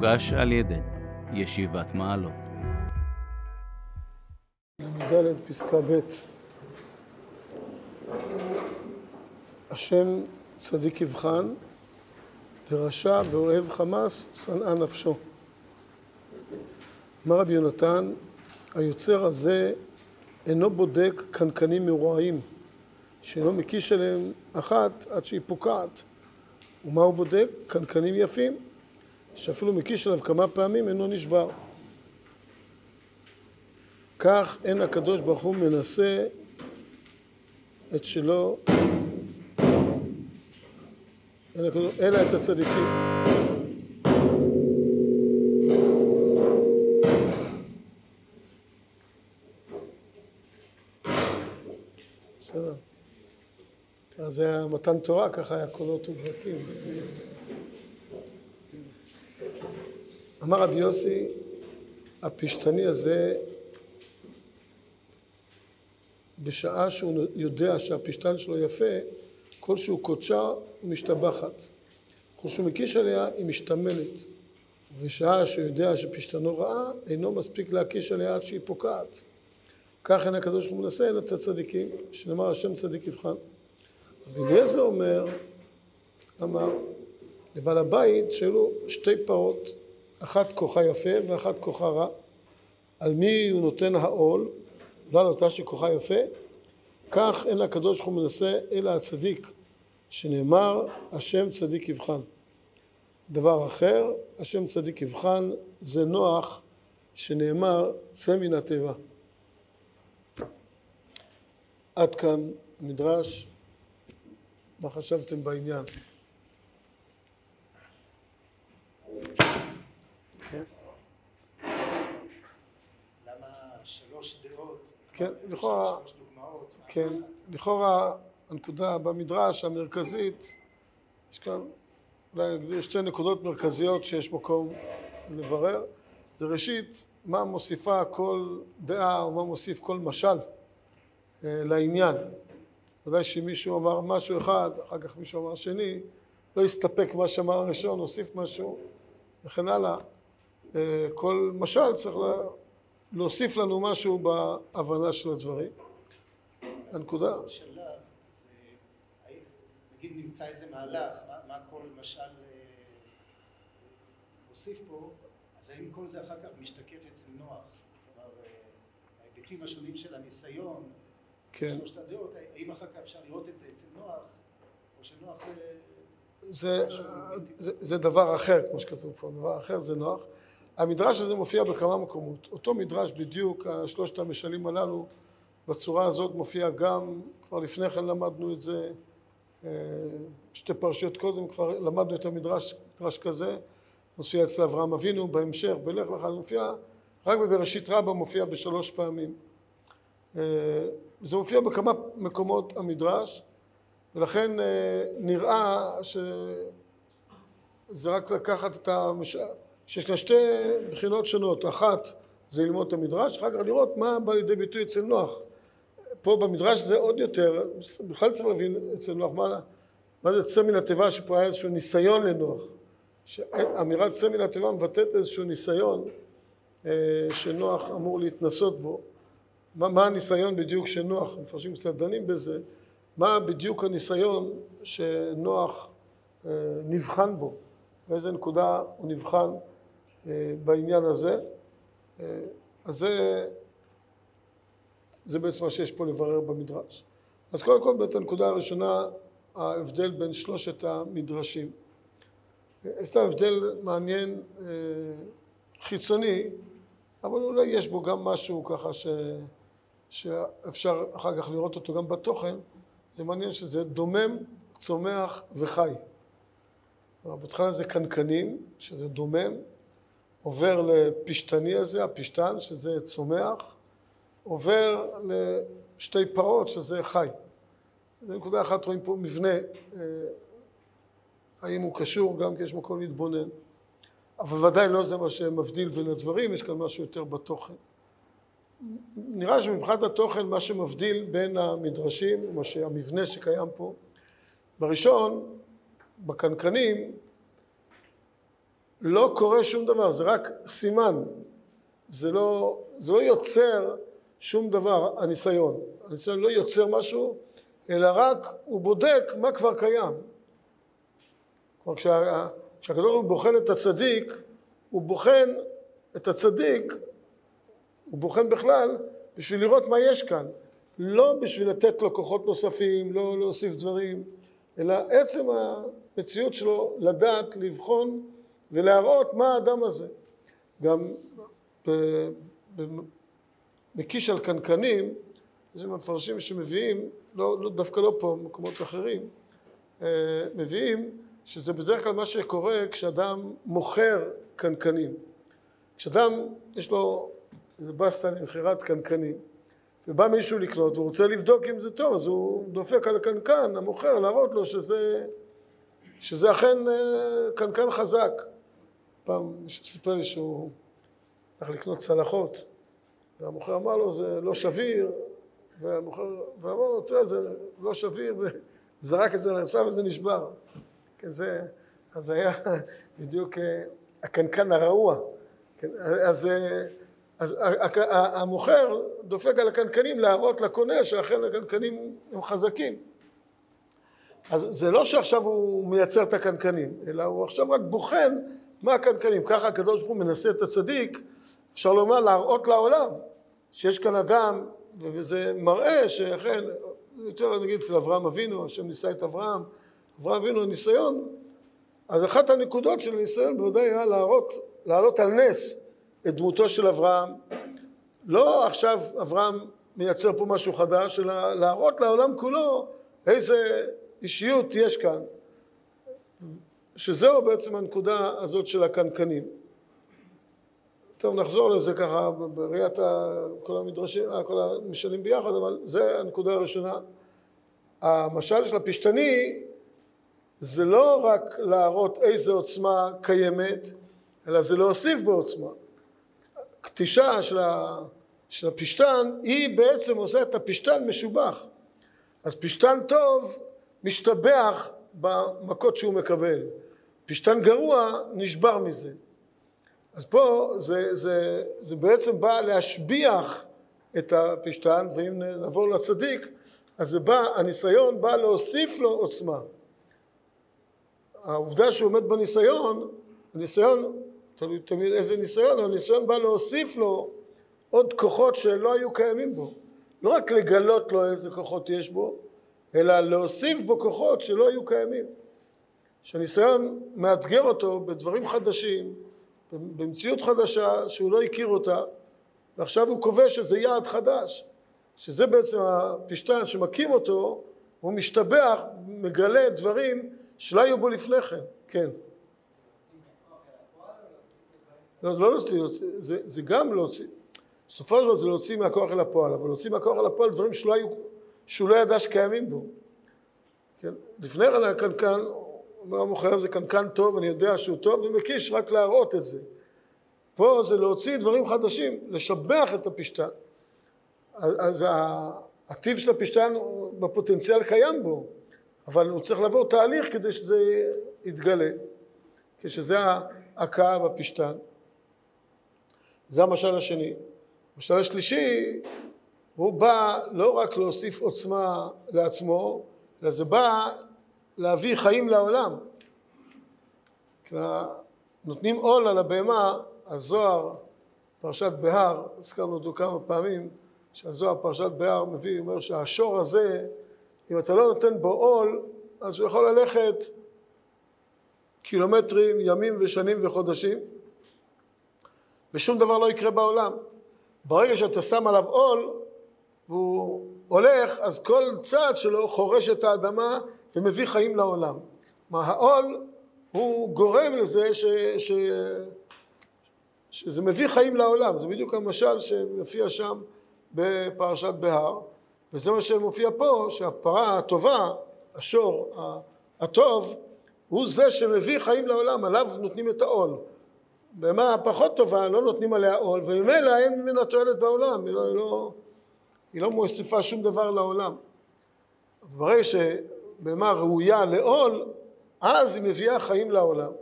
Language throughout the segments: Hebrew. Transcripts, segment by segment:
מוגש על ידי ישיבת מעלות. ל"ד פסקה ב' השם צדיק יבחן ורשע ואוהב חמאס שנאה נפשו. אמר רבי יונתן, היוצר הזה אינו בודק קנקנים מרועעים, שאינו מקיש עליהם אחת עד שהיא פוקעת. ומה הוא בודק? קנקנים יפים, שאפילו מקיש עליו כמה פעמים אינו נשבר. כך אין הקדוש ברוך הוא מנסה את שלו, אלא את הצדיקים. בסדר. אז זה היה מתן תורה, ככה היה קולות וברקים. אמר רבי יוסי, הפשתני הזה, בשעה שהוא יודע שהפשתן שלו יפה, כלשהו קודשה ומשתבחת. כשהוא מקיש עליה היא משתמלת. ובשעה שהוא יודע שפשתנו רעה, אינו מספיק להקיש עליה עד שהיא פוקעת. כך אין הקדוש ברוך הוא מנסה אלא את הצדיקים, שנאמר השם צדיק יבחן. רבי אליעזר אומר, אמר, לבעל הבית שהיו לו שתי פרות, אחת כוחה יפה ואחת כוחה רע. על מי הוא נותן העול? לא על אותה שכוחה יפה. כך אין הקדוש ברוך הוא מנסה אלא הצדיק, שנאמר השם צדיק יבחן. דבר אחר, השם צדיק יבחן, זה נוח שנאמר צא מן התיבה. עד כאן מדרש, מה חשבתם בעניין? כן, לכאורה? כן, לכאורה הנקודה במדרש המרכזית, יש כאן אולי נגדיר שתי נקודות מרכזיות שיש מקום לברר. זה ראשית, מה מוסיפה כל דעה או מה מוסיף כל משל אה, לעניין. ודאי שאם מישהו אמר משהו אחד, אחר כך מישהו אמר שני, לא יסתפק מה שאמר הראשון, הוסיף משהו וכן הלאה. אה, כל משל צריך לה, להוסיף לנו משהו בהבנה של הדברים. הנקודה, נגיד נמצא איזה מהלך, מה, כל משל אה, הוסיף פה, אז האם כל זה אחר כך משתקף אצל נוח? כלומר, אה, ההיבטים השונים של הניסיון, כן. שלושת הדעות, האם אחר כך אפשר לראות את זה אצל נוח, או שנוח זה... זה, זה, זה דבר אחר, כמו שכתוב פה, דבר אחר זה נוח. המדרש הזה מופיע בכמה מקומות. אותו מדרש בדיוק, שלושת המשלים הללו, בצורה הזאת מופיע גם, כבר לפני כן למדנו את זה, אה, שתי פרשיות קודם כבר למדנו את המדרש, מדרש כזה, מופיע אצל אברהם אבינו, בהמשך, בלך לך, מופיע, רק בבראשית רבה מופיע בשלוש פעמים. אה, זה מופיע בכמה מקומות המדרש, ולכן אה, נראה שזה רק לקחת את המש... שיש כאן שתי בחינות שונות, אחת זה ללמוד את המדרש, אחר כך לראות מה בא לידי ביטוי אצל נוח. פה במדרש זה עוד יותר, בכלל צריך להבין אצל נוח מה, מה זה צא מן התיבה, שפה היה איזשהו ניסיון לנוח. אמירת צא מן התיבה מבטאת איזשהו ניסיון אה, שנוח אמור להתנסות בו. מה, מה הניסיון בדיוק של נוח, המפרשים קצת דנים בזה, מה בדיוק הניסיון שנוח אה, נבחן בו, באיזה נקודה הוא נבחן בעניין הזה. אה, אז זה, זה בעצם מה שיש פה לברר במדרש. אז קודם כל, באמת הנקודה הראשונה, ההבדל בין שלושת המדרשים. סתם הבדל מעניין, חיצוני, אבל אולי יש בו גם משהו ככה ש... שאפשר אחר כך לראות אותו גם בתוכן, זה מעניין שזה דומם, צומח וחי. בהתחלה זה קנקנים, שזה דומם, עובר לפשתני הזה, הפשתן, שזה צומח, עובר לשתי פרות, שזה חי. זו נקודה אחת, רואים פה מבנה, האם הוא קשור, גם כי יש מקום להתבונן. אבל ודאי לא זה מה שמבדיל בין הדברים, יש כאן משהו יותר בתוכן. נראה שמבחינת התוכן מה שמבדיל בין המדרשים, מה שהמבנה שקיים פה, בראשון, בקנקנים, לא קורה שום דבר, זה רק סימן. זה לא, זה לא יוצר שום דבר, הניסיון. הניסיון לא יוצר משהו, אלא רק הוא בודק מה כבר קיים. כלומר, כשה, כשהקדוש ברוך הוא בוחן את הצדיק, הוא בוחן את הצדיק, הוא בוחן בכלל בשביל לראות מה יש כאן. לא בשביל לתת לו כוחות נוספים, לא להוסיף דברים, אלא עצם המציאות שלו לדעת, לבחון ולהראות מה האדם הזה. גם מקיש על קנקנים, יש מפרשים שמביאים, לא, לא, דווקא לא פה, במקומות אחרים, אה, מביאים שזה בדרך כלל מה שקורה כשאדם מוכר קנקנים. כשאדם יש לו איזה בסטה למכירת קנקנים, ובא מישהו לקנות והוא רוצה לבדוק אם זה טוב, אז הוא דופק על הקנקן, המוכר, להראות לו שזה, שזה אכן אה, קנקן חזק. פעם מישהו סיפר לי שהוא הלך לקנות צלחות, והמוכר אמר לו זה לא שביר, והמוכר, ואמר לו תראה זה לא שביר, וזרק את זה לרצפה וזה נשבר. כן, זה, אז היה בדיוק אה, הקנקן הרעוע. כן, אז, אה, אז המוכר דופק על הקנקנים להראות לקונה שאכן הקנקנים הם חזקים. אז זה לא שעכשיו הוא מייצר את הקנקנים, אלא הוא עכשיו רק בוחן מה הקנקנים. ככה הקדוש ברוך הוא מנסה את הצדיק, אפשר לומר, להראות לעולם שיש כאן אדם, וזה מראה שאכן, יותר נגיד אצל אברהם אבינו, השם ניסה את אברהם, אברהם אבינו הניסיון, אז אחת הנקודות של הניסיון בוודאי היה להראות, להעלות על נס את דמותו של אברהם. לא עכשיו אברהם מייצר פה משהו חדש, אלא להראות לעולם כולו איזה אישיות יש כאן. שזהו בעצם הנקודה הזאת של הקנקנים. טוב, נחזור לזה ככה בראיית כל המדרשים, כל המשלים ביחד, אבל זה הנקודה הראשונה. המשל של הפשתני זה לא רק להראות איזה עוצמה קיימת, אלא זה להוסיף בעוצמה. קטישה של, ה, של הפשתן היא בעצם עושה את הפשתן משובח. אז פשתן טוב משתבח במכות שהוא מקבל. פשתן גרוע נשבר מזה. אז פה זה, זה, זה בעצם בא להשביח את הפשתן, ואם נעבור לצדיק, אז זה בא, הניסיון בא להוסיף לו עוצמה. העובדה שהוא עומד בניסיון, הניסיון, תלוי תמיד איזה ניסיון, הניסיון בא להוסיף לו עוד כוחות שלא היו קיימים בו. לא רק לגלות לו איזה כוחות יש בו, אלא להוסיף בו כוחות שלא היו קיימים. שהניסיון מאתגר אותו בדברים חדשים, במציאות חדשה שהוא לא הכיר אותה, ועכשיו הוא כובש איזה יעד חדש, שזה בעצם הפשטן שמקים אותו, הוא משתבח, מגלה דברים שלא היו בו לפני כן, כן. לא, לא להוציא, זה, זה גם להוציא, בסופו של דבר זה להוציא מהכוח אל הפועל, אבל להוציא מהכוח אל הפועל דברים שלא היו, שהוא לא ידע שקיימים בו. כן? לפני כן הקנקן, אומר המוכר זה קנקן טוב, אני יודע שהוא טוב, ומקיש רק להראות את זה. פה זה להוציא דברים חדשים, לשבח את הפשטן. אז הטיב של הפשטן בפוטנציאל קיים בו, אבל הוא צריך לעבור תהליך כדי שזה יתגלה, כשזה ההכאה בפשטן. זה המשל השני. המשל השלישי, הוא בא לא רק להוסיף עוצמה לעצמו, אלא זה בא להביא חיים לעולם. נותנים עול על הבהמה, הזוהר, פרשת בהר, הזכרנו אותו כמה פעמים, שהזוהר פרשת בהר מביא, אומר שהשור הזה אם אתה לא נותן בו עול, אז הוא יכול ללכת קילומטרים, ימים ושנים וחודשים, ושום דבר לא יקרה בעולם. ברגע שאתה שם עליו עול, והוא הולך, אז כל צעד שלו חורש את האדמה ומביא חיים לעולם. כלומר, העול הוא גורם לזה ש, ש, שזה מביא חיים לעולם. זה בדיוק המשל שמופיע שם בפרשת בהר. וזה מה שמופיע פה, שהפרה הטובה, השור הטוב, הוא זה שמביא חיים לעולם, עליו נותנים את העול. בהמה הפחות טובה לא נותנים עליה עול, וממילא אין ממנה תועלת בעולם, היא לא, היא לא, היא לא מוסיפה שום דבר לעולם. ברגע שבהמה ראויה לעול, אז היא מביאה חיים לעולם.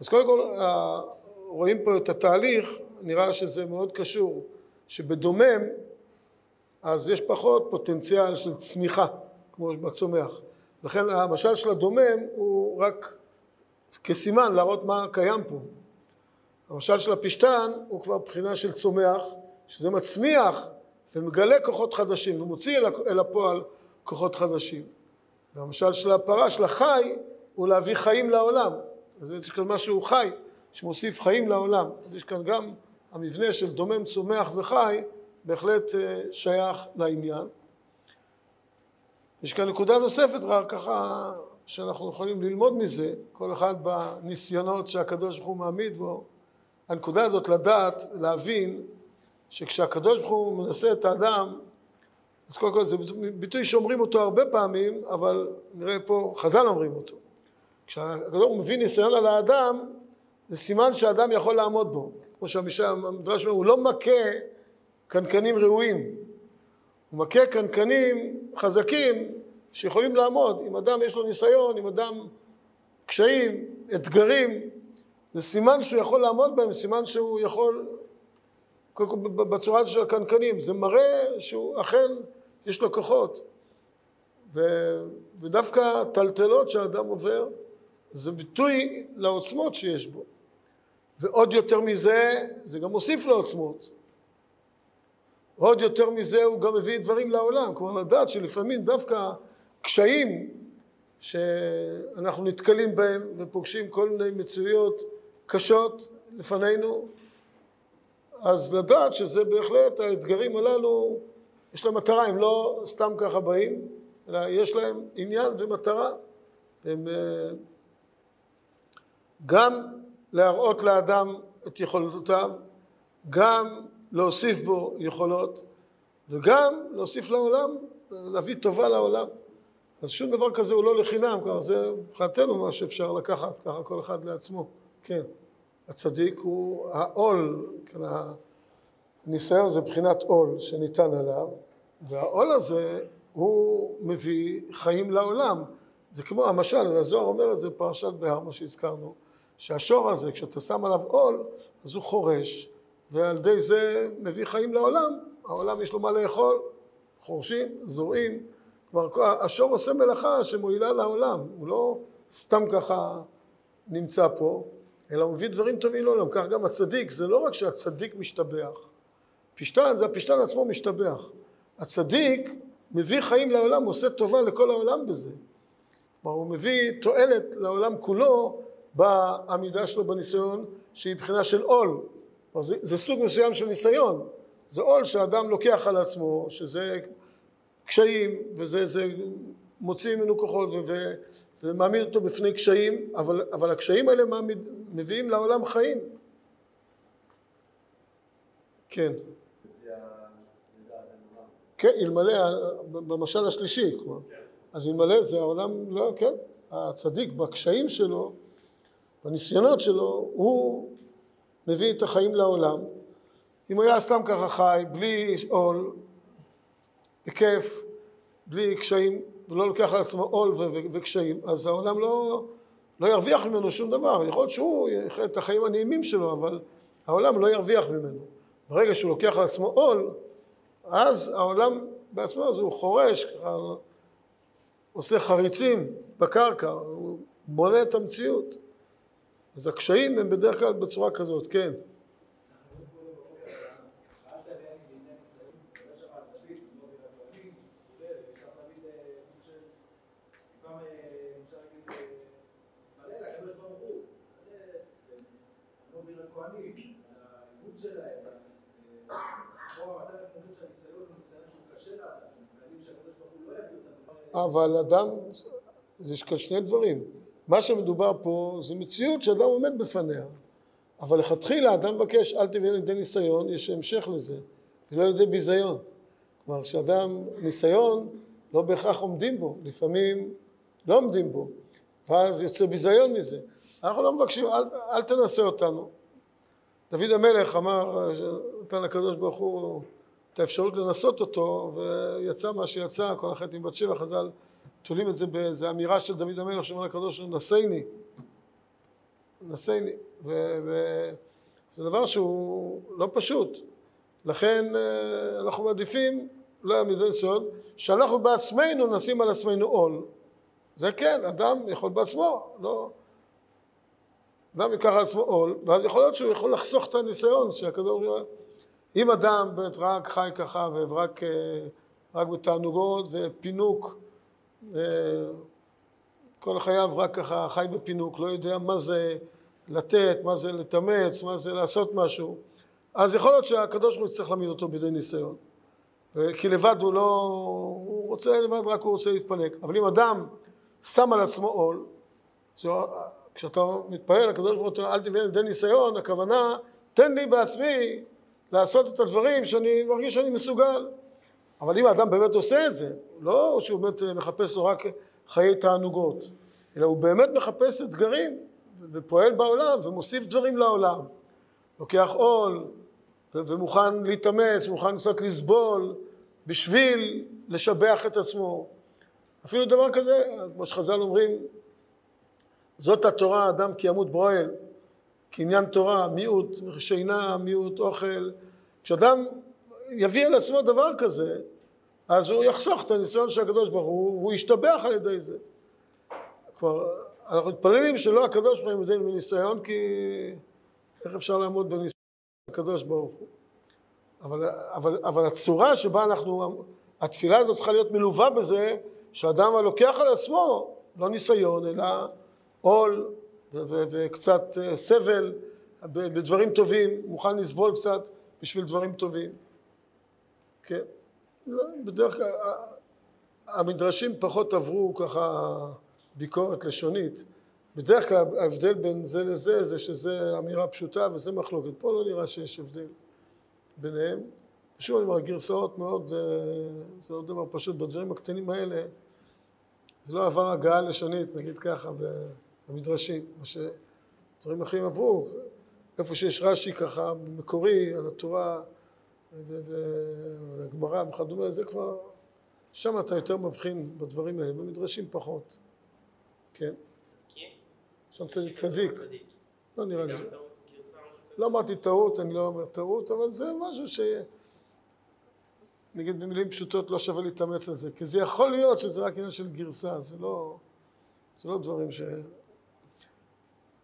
אז קודם כל, רואים פה את התהליך, נראה שזה מאוד קשור, שבדומם אז יש פחות פוטנציאל של צמיחה, כמו בצומח. לכן המשל של הדומם הוא רק כסימן להראות מה קיים פה. המשל של הפשתן הוא כבר בחינה של צומח, שזה מצמיח ומגלה כוחות חדשים ומוציא אל הפועל כוחות חדשים. והמשל של הפרה, של החי, הוא להביא חיים לעולם. אז יש כאן משהו חי, שמוסיף חיים לעולם. אז יש כאן גם המבנה של דומם, צומח וחי, בהחלט אה, שייך לעניין. יש כאן נקודה נוספת, רק ככה שאנחנו יכולים ללמוד מזה, כל אחד בניסיונות שהקדוש ברוך הוא מעמיד בו. הנקודה הזאת לדעת, להבין, שכשהקדוש ברוך הוא מנסה את האדם, אז קודם כל זה ביטוי שאומרים אותו הרבה פעמים, אבל נראה פה, חז"ל אומרים אותו. כשהקדוש מביא ניסיון על האדם, זה סימן שהאדם יכול לעמוד בו. כמו שהמדרש אומר, הוא לא מכה קנקנים ראויים, הוא מכה קנקנים חזקים שיכולים לעמוד. אם אדם יש לו ניסיון, אם אדם קשיים, אתגרים, זה סימן שהוא יכול לעמוד בהם, סימן שהוא יכול, בצורה של הקנקנים, זה מראה שהוא אכן יש לו כוחות. ו, ודווקא טלטלות שהאדם עובר, זה ביטוי לעוצמות שיש בו. ועוד יותר מזה, זה גם מוסיף לעוצמות. עוד יותר מזה הוא גם מביא דברים לעולם, כלומר לדעת שלפעמים דווקא קשיים שאנחנו נתקלים בהם ופוגשים כל מיני מציאויות קשות לפנינו, אז לדעת שזה בהחלט, האתגרים הללו, יש להם מטרה, הם לא סתם ככה באים, אלא יש להם עניין ומטרה. הם אה, גם להראות לאדם את יכולותיו, גם להוסיף בו יכולות, וגם להוסיף לעולם, להביא טובה לעולם. אז שום דבר כזה הוא לא לחינם, כלומר זה מבחינתנו מה שאפשר לקחת, ככה כל אחד לעצמו. כן, הצדיק הוא העול, כן, הניסיון זה בחינת עול שניתן עליו, והעול הזה הוא מביא חיים לעולם. זה כמו המשל, הזוהר אומר את זה בפרשת בהר, מה שהזכרנו, שהשור הזה, כשאתה שם עליו עול, אז הוא חורש, ועל ידי זה מביא חיים לעולם. העולם יש לו מה לאכול, חורשים, זורעים. כלומר, השור עושה מלאכה שמועילה לעולם, הוא לא סתם ככה נמצא פה, אלא הוא מביא דברים טובים לעולם. כך גם הצדיק, זה לא רק שהצדיק משתבח. פשטן, זה הפשטן עצמו משתבח. הצדיק מביא חיים לעולם, עושה טובה לכל העולם בזה. כלומר, הוא מביא תועלת לעולם כולו בעמידה שלו בניסיון, שהיא בחינה של עול. זה, זה סוג מסוים של ניסיון. זה עול שאדם לוקח על עצמו, שזה קשיים, וזה זה מוציא ממנו כוחות ומעמיד אותו בפני קשיים, אבל, אבל הקשיים האלה מעמיד, מביאים לעולם חיים. כן. כן, אלמלא, במשל השלישי, כלומר. אז אלמלא זה העולם, לא, כן, הצדיק בקשיים שלו, בניסיונות שלו, הוא מביא את החיים לעולם. אם היה סתם ככה חי, בלי עול, בכיף, בלי קשיים, ולא לוקח על עצמו עול וקשיים, אז העולם לא, לא ירוויח ממנו שום דבר. יכול להיות שהוא יחיה את החיים הנעימים שלו, אבל העולם לא ירוויח ממנו. ברגע שהוא לוקח על עצמו עול, אז העולם בעצמו, אז הוא חורש, עושה חריצים בקרקע, הוא בונה את המציאות. אז הקשיים הם בדרך כלל בצורה כזאת, כן. אבל אדם, יש כאן שני דברים. מה שמדובר פה זה מציאות שאדם עומד בפניה. אבל לכתחילה אדם מבקש אל תביא לידי ניסיון, יש המשך לזה, ולא לידי ביזיון. כלומר, כשאדם ניסיון, לא בהכרח עומדים בו, לפעמים לא עומדים בו, ואז יוצא ביזיון מזה. אנחנו לא מבקשים, אל, אל תנסה אותנו. דוד המלך אמר, נתן לקדוש ברוך הוא את האפשרות לנסות אותו, ויצא מה שיצא, כל החטא עם בת שבע, חז"ל תולים את זה באיזו אמירה של דוד המלך שאומר לקדוש ברוך הוא, נשאני. נשאני, וזה דבר שהוא לא פשוט. לכן אה, אנחנו מעדיפים, לא היה מזה ניסיון, שאנחנו בעצמנו נשים על עצמנו עול. זה כן, אדם יכול בעצמו, לא... אדם ייקח על עצמו עול, ואז יכול להיות שהוא יכול לחסוך את הניסיון שהכדור... אם אדם באמת רק חי ככה ורק רק בתענוגות ופינוק, כל חייו רק ככה חי בפינוק, לא יודע מה זה לתת, מה זה לתמץ, מה זה לעשות משהו, אז יכול להיות שהקדוש ברוך הוא יצטרך להעמיד אותו בידי ניסיון. כי לבד הוא לא... הוא רוצה לבד, רק הוא רוצה להתפנק. אבל אם אדם שם על עצמו עול, כשאתה מתפלל לקדוש ברוך הוא, אל תביא לידי ניסיון, הכוונה, תן לי בעצמי לעשות את הדברים שאני מרגיש שאני מסוגל. אבל אם האדם באמת עושה את זה, לא שהוא באמת מחפש לו רק חיי תענוגות, אלא הוא באמת מחפש אתגרים ופועל בעולם ומוסיף דברים לעולם. לוקח עול ומוכן להתאמץ, מוכן קצת לסבול בשביל לשבח את עצמו. אפילו דבר כזה, כמו שחז"ל אומרים, זאת התורה, אדם כי ימות באוהל, קניין תורה, מיעוט שינה, מיעוט אוכל. כשאדם יביא על עצמו דבר כזה, אז הוא יחסוך את הניסיון של הקדוש ברוך הוא, הוא ישתבח על ידי זה. כבר, אנחנו מתפללים שלא הקדוש ברוך הוא ימדנו בניסיון, כי איך אפשר לעמוד בניסיון הקדוש ברוך הוא? אבל, אבל, אבל הצורה שבה אנחנו, התפילה הזאת צריכה להיות מלווה בזה שאדם הלוקח על עצמו, לא ניסיון, אלא עול וקצת אה, סבל בדברים טובים, מוכן לסבול קצת בשביל דברים טובים. כן. לא, בדרך כלל המדרשים פחות עברו ככה ביקורת לשונית. בדרך כלל ההבדל בין זה לזה זה שזה אמירה פשוטה וזה מחלוקת. פה לא נראה שיש הבדל ביניהם. שוב אני אומר, גרסאות מאוד, אה, זה לא דבר פשוט. בדברים הקטנים האלה זה לא עבר הגעה לשונית, נגיד ככה, במדרשים. מה שדברים אחרים עברו, איפה שיש רש"י ככה מקורי על התורה והגמרא וכדומה, זה כבר, שם אתה יותר מבחין בדברים האלה, במדרשים פחות, כן. שם צדיק צדיק, לא נראה לי, לא אמרתי טעות, אני לא אומר טעות, אבל זה משהו ש... נגיד במילים פשוטות לא שווה להתאמץ על זה, כי זה יכול להיות שזה רק עניין של גרסה, זה לא, זה לא דברים ש...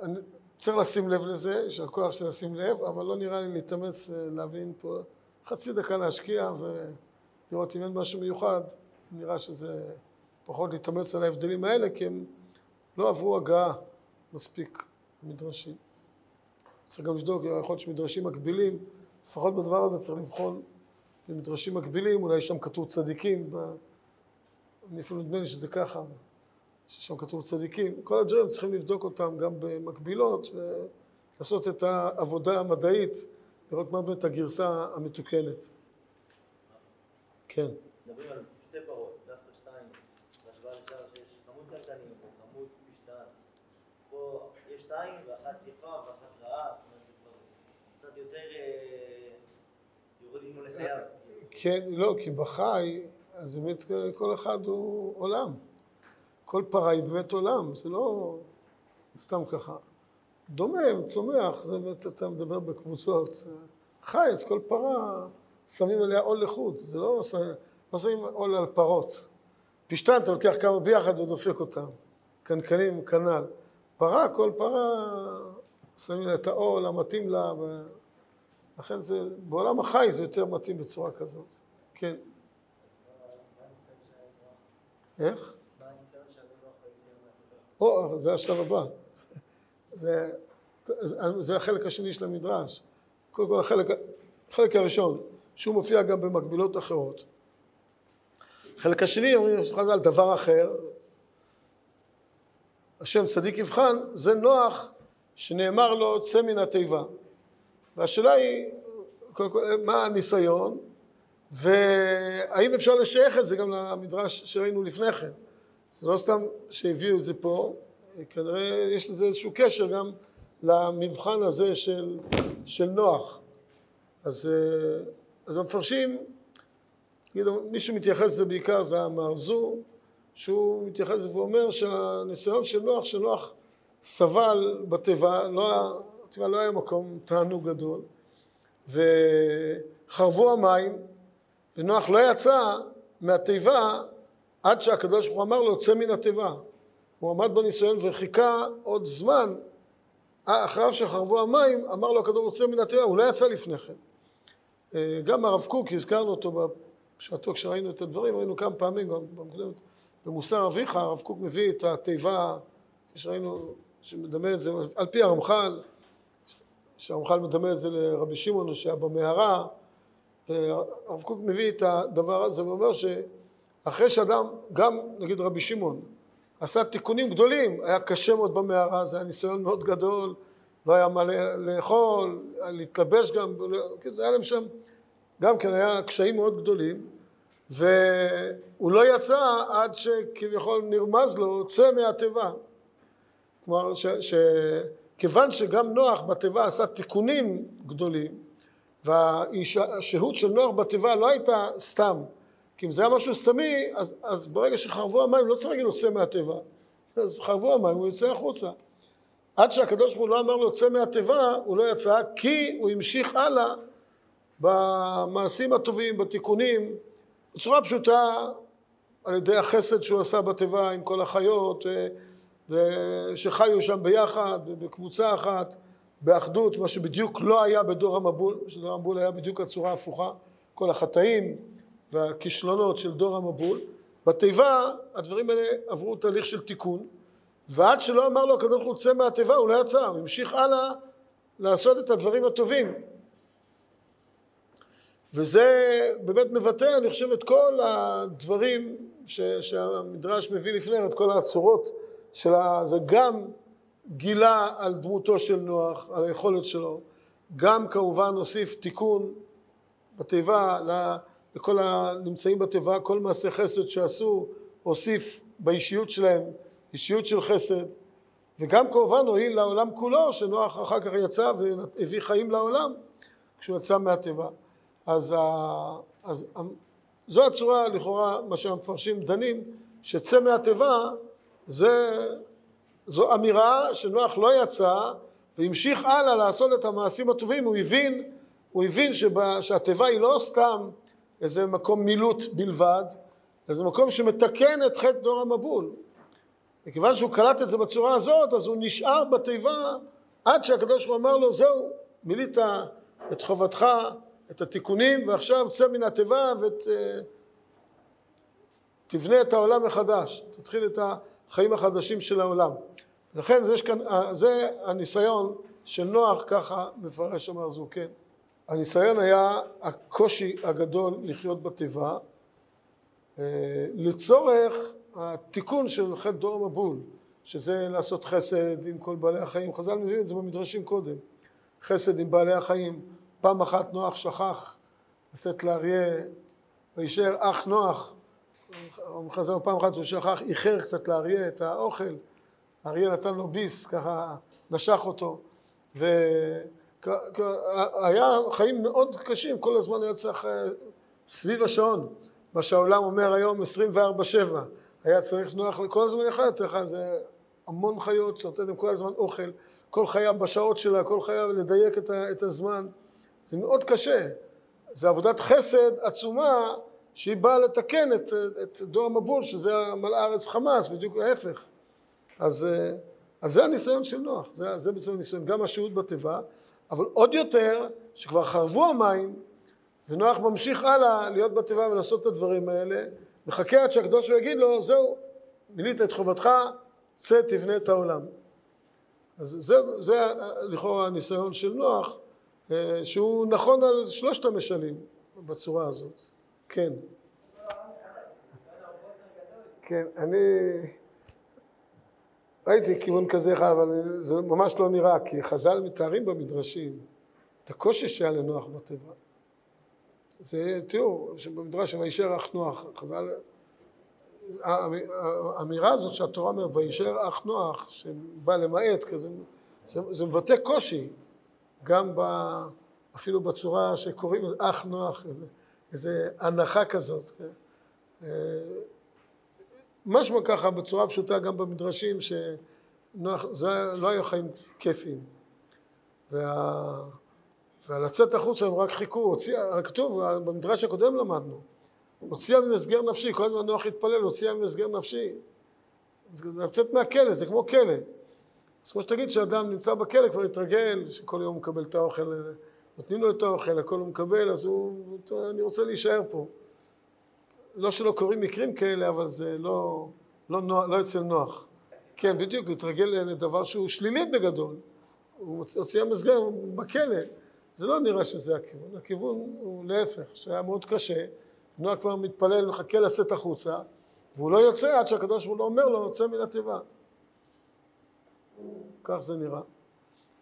אני צריך לשים לב לזה, יישר כוח של לשים לב, אבל לא נראה לי להתאמץ אה, להבין פה חצי דקה להשקיע ולראות אם אין משהו מיוחד, נראה שזה פחות להתאמץ על ההבדלים האלה, כי הם לא עברו הגעה מספיק למדרשים. צריך גם לבדוק, יכול להיות שמדרשים מקבילים, לפחות בדבר הזה צריך לבחון במדרשים מקבילים, אולי שם כתוב צדיקים. אני אפילו נדמה לי שזה ככה, ששם כתוב צדיקים. כל הדברים צריכים לבדוק אותם גם במקבילות, ולעשות את העבודה המדעית לראות מה באמת הגרסה המתוקנת. כן. מדברים על שתי פרות, דווקא שתיים, בהשוואה לשאר שיש כמות קלקנים או כמות משתן. פה יש שתיים ואחת יפה ואחת רעה, זאת אומרת זה כבר קצת יותר יורדים לחייו. כן, לא, כי בחי, אז באמת כל אחד הוא עולם. כל פרה היא באמת עולם, זה לא סתם ככה. דומם, צומח, זה באמת אתה מדבר בקבוצות. חי, אז כל פרה שמים עליה עול לחוד, זה לא, לא שמים עול על פרות. פשטן אתה לוקח כמה ביחד ודופק אותם. קנקנים כנ"ל. פרה, כל פרה שמים לה את העול המתאים לה, ולכן זה, בעולם החי זה יותר מתאים בצורה כזאת. כן. איך? או, זה השלב הבא. זה, זה החלק השני של המדרש. קודם כל החלק, החלק הראשון, שהוא מופיע גם במקבילות אחרות. החלק השני, אומרים חז"ל, דבר אחר, השם צדיק יבחן, זה נוח שנאמר לו צא מן התיבה. והשאלה היא, קודם כל, מה הניסיון, והאם אפשר לשייך את זה גם למדרש שראינו לפני כן. זה לא סתם שהביאו את זה פה, כנראה יש לזה איזשהו קשר גם למבחן הזה של, של נוח. אז, אז המפרשים, מי שמתייחס לזה בעיקר זה המארזו, שהוא מתייחס לזה ואומר שהניסיון של נוח, שנוח סבל בתיבה, לא, היה- לא היה מקום תענוג גדול, וחרבו המים, ונוח לא יצא מהתיבה עד שהקדוש ברוך הוא אמר לו, צא מן התיבה. הוא עמד בניסיון וחיכה עוד זמן, אחר שחרבו המים, אמר לו הקדוש ברוך הוא, צא מן התיבה, הוא לא יצא לפני כן. אה, גם הרב קוק, הזכרנו אותו בשעתו כשראינו את הדברים, ראינו כמה פעמים, גם במקדמת, במוסר אביך, הרב קוק מביא את התיבה, שראינו, שמדמה את זה, על פי הרמח"ל, שהרמח"ל מדמה את זה לרבי שמעון שהיה במערה, אה, הרב קוק מביא את הדבר הזה ואומר שאחרי שאדם, גם נגיד רבי שמעון, עשה תיקונים גדולים, היה קשה מאוד במערה, זה היה ניסיון מאוד גדול, לא היה מה לאכול, להתלבש גם, זה היה להם שם, גם כן היה קשיים מאוד גדולים, והוא לא יצא עד שכביכול נרמז לו, צא מהתיבה. כלומר, שכיוון שגם נוח בתיבה עשה תיקונים גדולים, והשהות של נוח בתיבה לא הייתה סתם, כי אם זה היה משהו סתמי, אז, אז ברגע שחרבו המים, לא צריך להגיד לו צא מהתיבה. אז חרבו המים, הוא יוצא החוצה. עד שהקדוש ברוך הוא לא אמר לו צא מהתיבה, הוא לא יצא, כי הוא המשיך הלאה במעשים הטובים, בתיקונים, בצורה פשוטה, על ידי החסד שהוא עשה בתיבה עם כל החיות, ושחיו שם ביחד, בקבוצה אחת, באחדות, מה שבדיוק לא היה בדור המבול, שדור המבול היה בדיוק הצורה ההפוכה, כל החטאים והכישלונות של דור המבול. בתיבה הדברים האלה עברו תהליך של תיקון, ועד שלא אמר לו הקדוש ברוך הוא צא מהתיבה הוא לא יצא, הוא המשיך הלאה לעשות את הדברים הטובים. וזה באמת מבטא, אני חושב, את כל הדברים ש, שהמדרש מביא לפני, את כל הצורות של ה... זה גם גילה על דמותו של נוח, על היכולת שלו, גם כמובן הוסיף תיקון בתיבה לכל הנמצאים בתיבה, כל מעשי חסד שעשו, הוסיף באישיות שלהם אישיות של חסד, וגם כמובן הועיל לעולם כולו, שנוח אחר כך יצא והביא חיים לעולם כשהוא יצא מהתיבה. אז, אז זו הצורה לכאורה, מה שהמפרשים דנים, שצא מהתיבה זה, זו אמירה שנוח לא יצא והמשיך הלאה לעשות את המעשים הטובים, הוא הבין, הוא הבין שבה, שהתיבה היא לא סתם איזה מקום מילוט בלבד, אלא זה מקום שמתקן את חטא דור המבול. וכיוון שהוא קלט את זה בצורה הזאת, אז הוא נשאר בתיבה עד שהקדוש ברוך אמר לו, זהו, מילאת את חובתך, את התיקונים, ועכשיו צא מן התיבה ותבנה את העולם מחדש, תתחיל את החיים החדשים של העולם. לכן זה, כאן, זה הניסיון של נוח, ככה מפרש אמר זוקן. הניסיון היה הקושי הגדול לחיות בתיבה, לצורך התיקון של חטא דור המבול, שזה לעשות חסד עם כל בעלי החיים, חז"ל מביאים את זה במדרשים קודם, חסד עם בעלי החיים, פעם אחת נוח שכח לתת לאריה, וישאר אח נוח, חז"ל פעם אחת הוא שכח, איחר קצת לאריה את האוכל, האריה נתן לו ביס, ככה נשך אותו, והיה חיים מאוד קשים, כל הזמן היה צריך סביב השעון, מה שהעולם אומר היום 24-7 היה צריך נוח לכל הזמן יותר לך, זה המון חיות שנותן להם כל הזמן אוכל, כל חיה בשעות שלה, כל חיה לדייק את, ה, את הזמן, זה מאוד קשה, זה עבודת חסד עצומה שהיא באה לתקן את, את דור המבול, שזה מלא הארץ חמאס, בדיוק ההפך. אז, אז זה הניסיון של נוח, זה, זה בעצם הניסיון, גם השהות בתיבה, אבל עוד יותר, שכבר חרבו המים, ונוח ממשיך הלאה להיות בתיבה ולעשות את הדברים האלה, מחכה עד שהקדוש הוא יגיד לו, זהו, מילאת את חובתך, צא תבנה את העולם. אז זה, זה לכאורה הניסיון של נוח, שהוא נכון על שלושת המשלים בצורה הזאת. כן. כן, אני ראיתי כיוון כזה אחד, אבל זה ממש לא נראה, כי חז"ל מתארים במדרשים את הקושי שהיה לנוח בטבע. זה תיאור שבמדרש וישאר אח נוח, חז"ל, האמירה הזאת שהתורה אומרת וישאר אח נוח, שבא למעט, כזה, זה, זה מבטא קושי, גם ב, אפילו בצורה שקוראים אח נוח, איזה, איזה הנחה כזאת. משמע ככה בצורה פשוטה גם במדרשים, נוח, זה לא היו חיים כיפיים. וה... ולצאת החוצה הם רק חיכו, הוציא, כתוב, במדרש הקודם למדנו, הוציאה ממסגר נפשי, כל הזמן נוח התפלל, הוציאה ממסגר נפשי. לצאת מהכלא, זה כמו כלא. אז כמו שתגיד שאדם נמצא בכלא, כבר התרגל, שכל יום הוא מקבל את האוכל, נותנים לו את האוכל, הכל הוא מקבל, אז הוא, אני רוצה להישאר פה. לא שלא קורים מקרים כאלה, אבל זה לא, לא, נוח, לא אצל נוח. כן, בדיוק, להתרגל לדבר שהוא שלילי בגדול. הוא הוציא המסגר בכלא. זה לא נראה שזה הכיוון, הכיוון הוא להפך, שהיה מאוד קשה, נועה כבר מתפלל, מחכה לצאת החוצה, והוא לא יוצא עד שהקדוש ברוך הוא אומר לו, יוצא מן התיבה. כך זה נראה.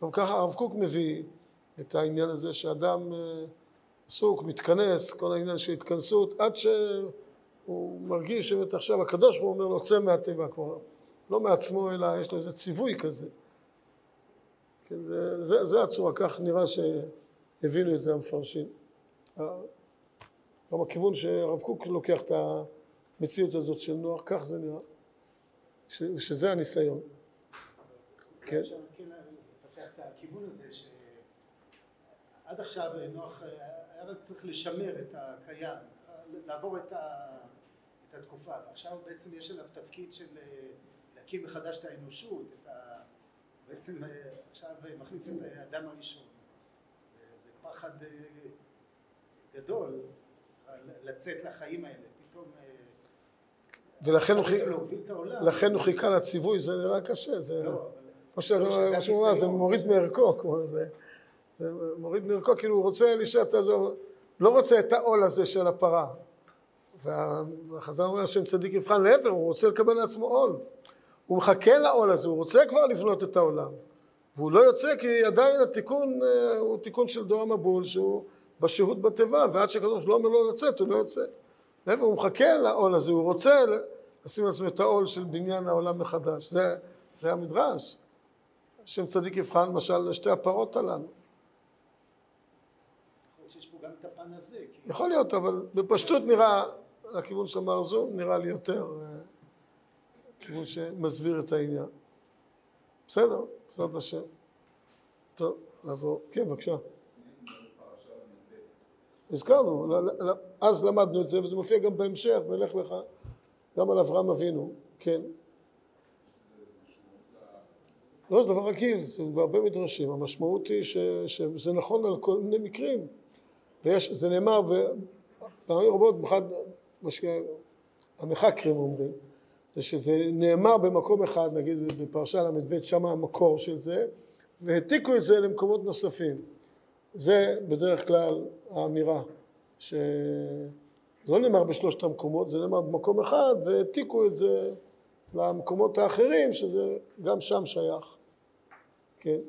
גם ככה הרב קוק מביא את העניין הזה שאדם אה, עסוק, מתכנס, כל העניין של התכנסות, עד שהוא מרגיש שבאמת עכשיו הקדוש ברוך הוא אומר לו, יוצא מהתיבה כבר, לא מעצמו, אלא יש לו איזה ציווי כזה. כן, זה, זה, זה הצורה, כך נראה ש... הבינו את זה המפרשים. גם הכיוון שהרב קוק לוקח את המציאות הזאת של נוח, כך זה נראה, ש, שזה הניסיון. כן. כן הזה, שעד עכשיו נוח היה רק צריך לשמר את הקיים, לעבור את, את התקופה, ועכשיו בעצם יש עליו תפקיד של להקים מחדש את האנושות, את ה, בעצם עכשיו מחליף את האדם הראשון. פחד אה, גדול לצאת לחיים האלה, פתאום... אה, ולכן הוא, לכן הוא חיכה לציווי, זה נראה קשה, זה... לא, כמו שהוא אמר, זה מוריד מערכו, כמו זה... זה מוריד מערכו, כאילו הוא רוצה להישאר, לא רוצה את העול הזה של הפרה. והחזר אומר השם צדיק יבחן להפך, הוא רוצה לקבל לעצמו עול. הוא מחכה לעול הזה, הוא רוצה כבר לבנות את העולם. והוא לא יוצא כי עדיין התיקון אה, הוא תיקון של דור המבול שהוא בשהות בתיבה ועד שהקדוש לא אומר לו לצאת הוא לא יוצא. להפך הוא מחכה לעול הזה, הוא רוצה לשים לעצמו את העול של בניין העולם מחדש. זה, זה המדרש. השם צדיק יבחן למשל לשתי הפרות הללו. יכול להיות, אבל בפשטות נראה, הכיוון של המרזום נראה לי יותר אה, כיוון שמסביר את העניין. בסדר, בעזרת השם. טוב, נעבור. כן, בבקשה. הזכרנו, אז למדנו את זה, וזה מופיע גם בהמשך, בלך לך, גם על אברהם אבינו, כן. לא, זה דבר רגיל, זה בהרבה מדרשים, המשמעות היא ש, שזה נכון על כל מיני מקרים, ויש, זה נאמר פעמים רבות, מה שהמחקרים אומרים, זה שזה נאמר במקום אחד, נגיד בפרשה ל"ב, שם המקור של זה, והעתיקו את זה למקומות נוספים. זה בדרך כלל האמירה, שזה לא נאמר בשלושת המקומות, זה נאמר במקום אחד, והעתיקו את זה למקומות האחרים, שזה גם שם שייך. כן.